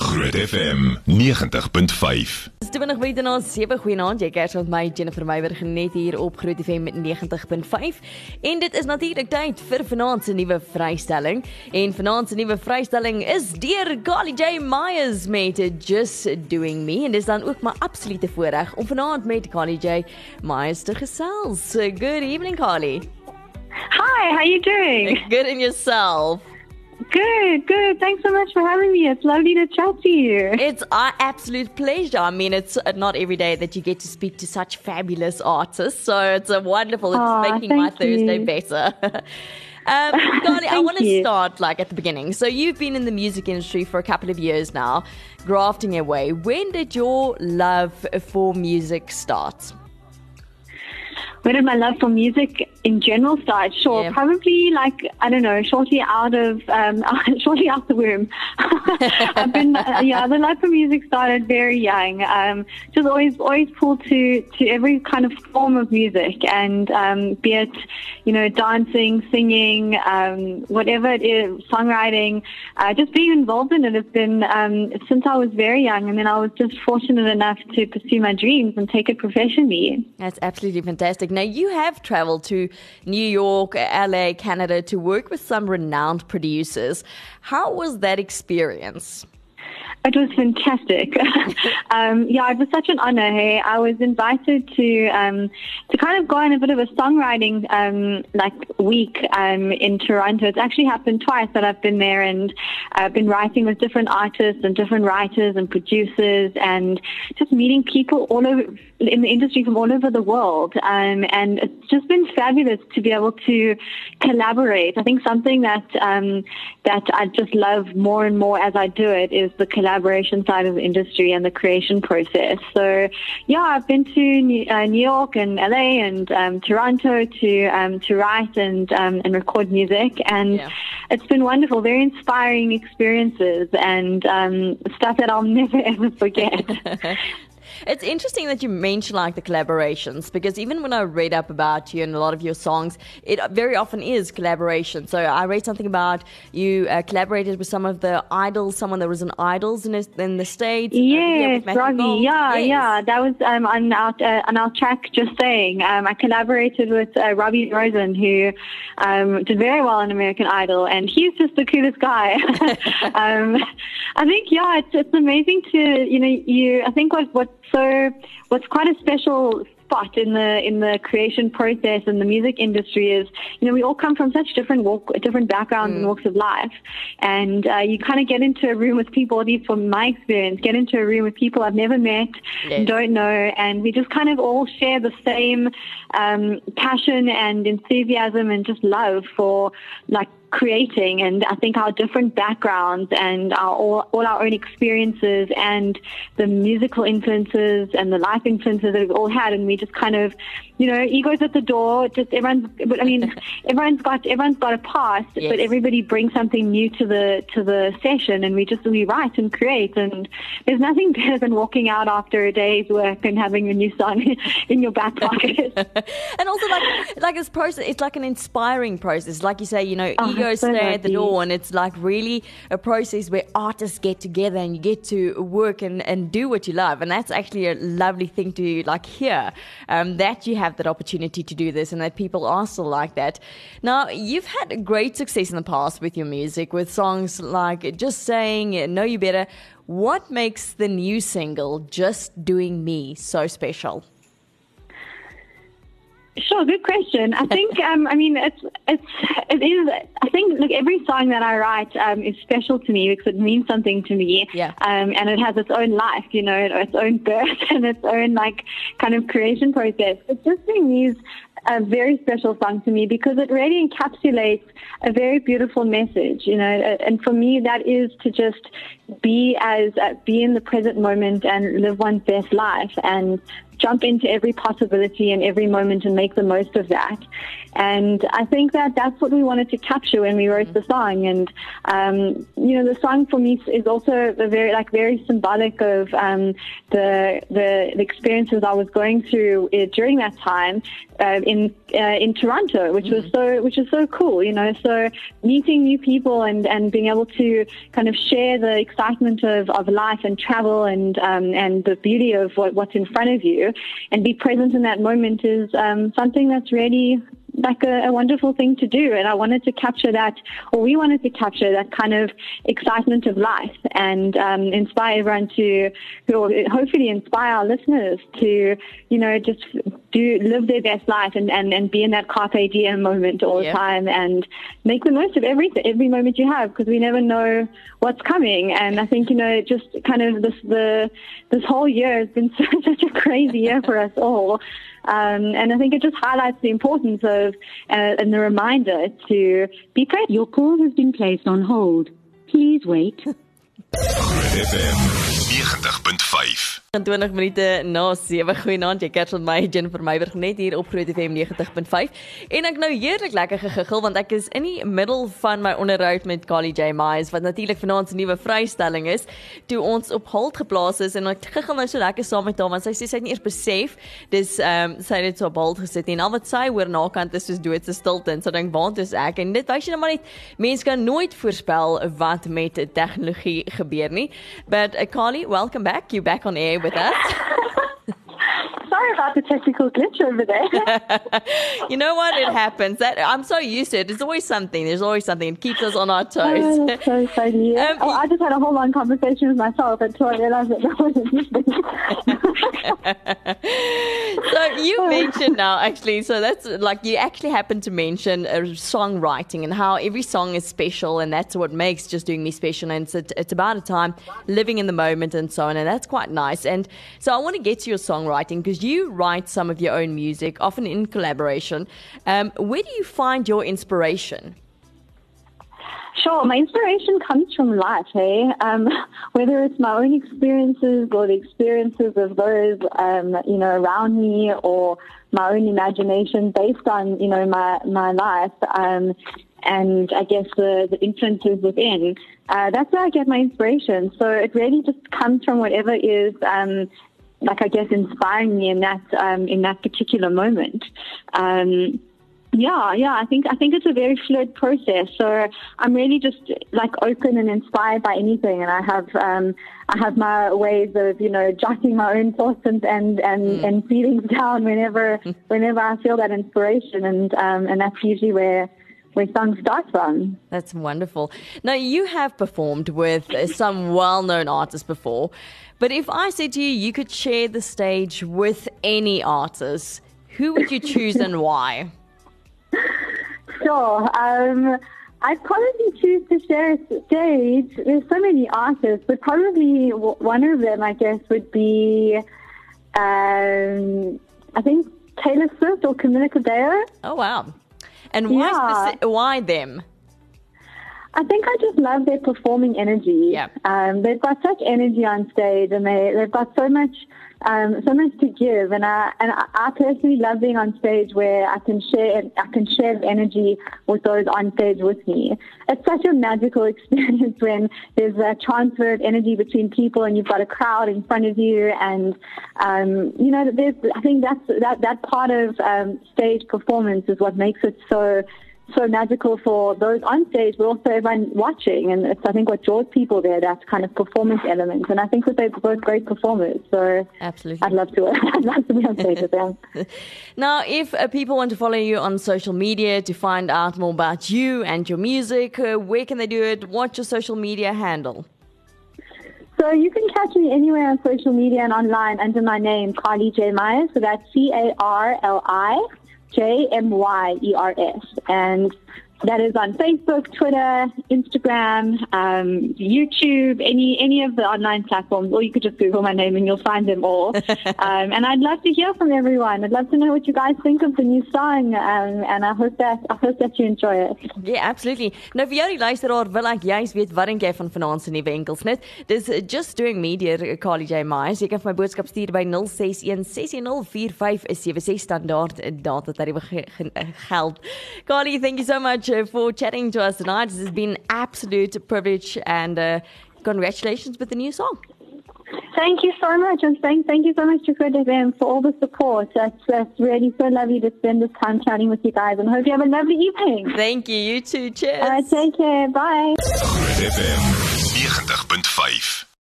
Groot FM 90.5. Dis 20 minute na 7 goeienaand. Jy kers met my Jennifer Meyburg net hier op Groot FM met 90.5. En dit is natuurlik tyd vir vanaand se nuwe vrystelling. En vanaand se nuwe vrystelling is deur Carly J Myers met Just Doing Me. En dis dan ook my absolute voorreg om vanaand met Carly J Myers te gesels. Good evening Carly. Hi, how you doing? Good in yourself. Good, good. Thanks so much for having me. It's lovely to chat to you. It's our absolute pleasure. I mean, it's not every day that you get to speak to such fabulous artists, so it's a wonderful. It's Aw, making my thank Thursday better. Um, I want to start like at the beginning. So you've been in the music industry for a couple of years now, grafting away. When did your love for music start? Where did my love for music in general start? Sure, Yeah. probably like I don't know, shortly out of um, shortly out the womb. I've been uh, yeah, the love for music started very young. Um, just always always pulled to to every kind of form of music, and um, be it you know dancing, singing, um, whatever it is, songwriting, uh, just being involved in it has been um, since I was very young, and then I was just fortunate enough to pursue my dreams and take it professionally. That's absolutely fantastic. Now, you have traveled to New York, LA, Canada to work with some renowned producers. How was that experience? It was fantastic. um, yeah, it was such an honor. Hey, I was invited to um, to kind of go on a bit of a songwriting um, like week um, in Toronto. It's actually happened twice that I've been there, and I've been writing with different artists and different writers and producers, and just meeting people all over in the industry from all over the world. Um, and it's just been fabulous to be able to collaborate. I think something that um, that I just love more and more as I do it is the collaboration side of the industry and the creation process. So, yeah, I've been to New, uh, New York and LA and um, Toronto to um, to write and um, and record music, and Yeah. it's been wonderful, very inspiring experiences and um, stuff that I'll never ever forget. It's interesting that you mention like the collaborations because even when I read up about you and a lot of your songs, it very often is collaboration. So I read something about you uh, collaborated with some of the idols, someone that was in idols in, in the states. uh, Yes, with Matthew Robbie. Yeah, Yes. yeah. That was um, on our uh, on our track. Just saying, um, I collaborated with uh, Robbie Rosen, who um, did very well on American Idol, and he's just the coolest guy. um, I think, yeah, it's it's amazing to you know you. I think what what's so what's quite a special spot in the in the creation process in the music industry is you know we all come from such different walk different backgrounds and walks of life. And uh, you kind of get into a room with people at least from my experience get into a room with people I've never met Yes. don't know. And we just kind of all share the same um, passion and enthusiasm and just love for like creating. And I think our different backgrounds and our all, all our own experiences and the musical influences and the life influences that we've all had and we just kind of you know egos at the door just everyone's but I mean everyone's got everyone's got a past Yes. but everybody brings something new to the to the session and we just we write and create and there's nothing better than walking out after a day's work and having a new song in your back pocket. And also like like this process it's like an inspiring process. Like you say you know Oh, egos so stay at the door and it's like really a process where artists get together and you get to work and, and do what you love and that's actually a lovely thing to like hear um, that you have that opportunity to do this and that people are still like that. Now you've had great success in the past with your music with songs like just saying know you better. What makes the new single just doing me so special Sure, good question. I think, um, I mean, it's it's it is. I think, look, every song that I write um, is special to me because it means something to me. Yeah. Um, and it has its own life, you know, its own birth and its own like kind of creation process. It's just being these a very special song to me because it really encapsulates a very beautiful message, you know. And for me, that is to just be as uh, be in the present moment and live one's best life and jump into every possibility and every moment and make the most of that. And I think that that's what we wanted to capture when we wrote the song. And um, you know, the song for me is also a very like very symbolic of um, the, the the experiences I was going through uh, during that time uh, in uh, in Toronto, which was so which is so cool. You know, so meeting new people and and being able to kind of share the excitement excitement of, of life and travel and um, and the beauty of what, what's in front of you, and be present in that moment is um, something that's really like a, a, wonderful thing to do. And I wanted to capture that, or we wanted to capture that kind of excitement of life and um, inspire everyone to, hopefully inspire our listeners to, you know, just do live their best life and, and, and be in that carpe diem moment all the time and make the most of every every moment you have because we never know what's coming. And I think you know, just kind of this the this whole year has been such a crazy year for us all. Um, and I think it just highlights the importance of uh, and the reminder to be present. Your call has been placed on hold. Please wait. FM 90.5 20 minute na 7 goeienaand jy kers met my Jennifer Meiberg net hier op Groot FM 90.5 en ek nou heerlik lekker gegiggel want ek is in die middel van my onderhoud met Kali J Myers wat natuurlik vanaand se nuwe vrystelling is toe ons op hold geplaas is en ek giggel nou so lekker saam met haar want sy sê sy het nie eers besef dis ehm um, sy het so op hold gesit en al wat sy hoor na kant is soos doodse stilte en so dink waant is ek? En dit wys jy nou maar net mense kan nooit voorspel wat met tegnologie gebeur nie. But uh, Kali welcome back. You back on air with us. Sorry about the technical glitch over there. you know what? It happens. That I'm so used to it. There's always something. There's always something. It keeps us on our toes. Oh, that's so funny. Um, oh, I just had a whole long conversation with myself until I realized that that wasn't you mentioned now, actually. So that's like you actually happen to mention uh, songwriting and how every song is special, and that's what makes just doing me special. And it's, it's about a time living in the moment and so on, and that's quite nice. And so I want to get to your songwriting because you write some of your own music, often in collaboration. Um, where do you find your inspiration? Sure, my inspiration comes from life, hey? Um, whether it's my own experiences or the experiences of those, um, you know, around me or my own imagination based on, you know, my, my life, um, and I guess the, the influences within. Uh, that's where I get my inspiration. So it really just comes from whatever is, um, like I guess, inspiring me in that um, in that particular moment. Um, yeah, yeah, I think I think it's a very fluid process. So I'm really just like open and inspired by anything, and I have um, I have my ways of you know jotting my own thoughts and and and, mm. and feelings down whenever whenever I feel that inspiration, and um, and that's usually where where songs start from. That's wonderful. Now you have performed with some well-known artists before, but if I said to you you could share the stage with any artist, who would you choose and why? Sure. Um, I'd probably choose to share a stage. There's so many artists, but probably one of them, I guess, would be, um, I think Taylor Swift or Camila Cabello. Oh wow! And why yeah. speci- why them? I think I just love their performing energy. Yeah. Um, they've got such energy on stage, and they they've got so much um, so much to give. And I and I personally love being on stage where I can share I can share energy with those on stage with me. It's such a magical experience when there's a transfer of energy between people, and you've got a crowd in front of you, and um, you know, there's I think that's that that part of um, stage performance is what makes it so so magical for those on stage, but also everyone watching. And it's, I think, what draws people there, that kind of performance element. And I think that they're both great performers. So absolutely, I'd love to. I'd love to be on stage with them. now, if uh, people want to follow you on social media to find out more about you and your music, uh, where can they do it? What's your social media handle? So you can catch me anywhere on social media and online under my name, Carly J Myers. So that's C A R L I J M Y E R S. And that is on Facebook, Twitter, Instagram, um, YouTube, any any of the online platforms, or you could just Google my name and you'll find them all. um, and I'd love to hear from everyone. I'd love to know what you guys think of the new song, um, and I hope that I hope that you enjoy it. Yeah, absolutely. Nou vir jou die luisteraar wil ek juist weet wat dink jy van vanaand se nuwe enkelsnit? Dis uh, just doing me deur Carly J Myers. Jy kan vir my boodskap stuur by 0616104576 standaard data tariewe geld. Carly, thank you so much for chatting to us tonight. This has been an absolute privilege and uh, congratulations with the new song. Thank you so much, and thank, thank you so much to Fred FM for all the support. That's, that's really so lovely to spend this time chatting with you guys, and I hope you have a lovely evening. Thank you. You too. Cheers. Uh, take care. Bye. Fred FM 90.5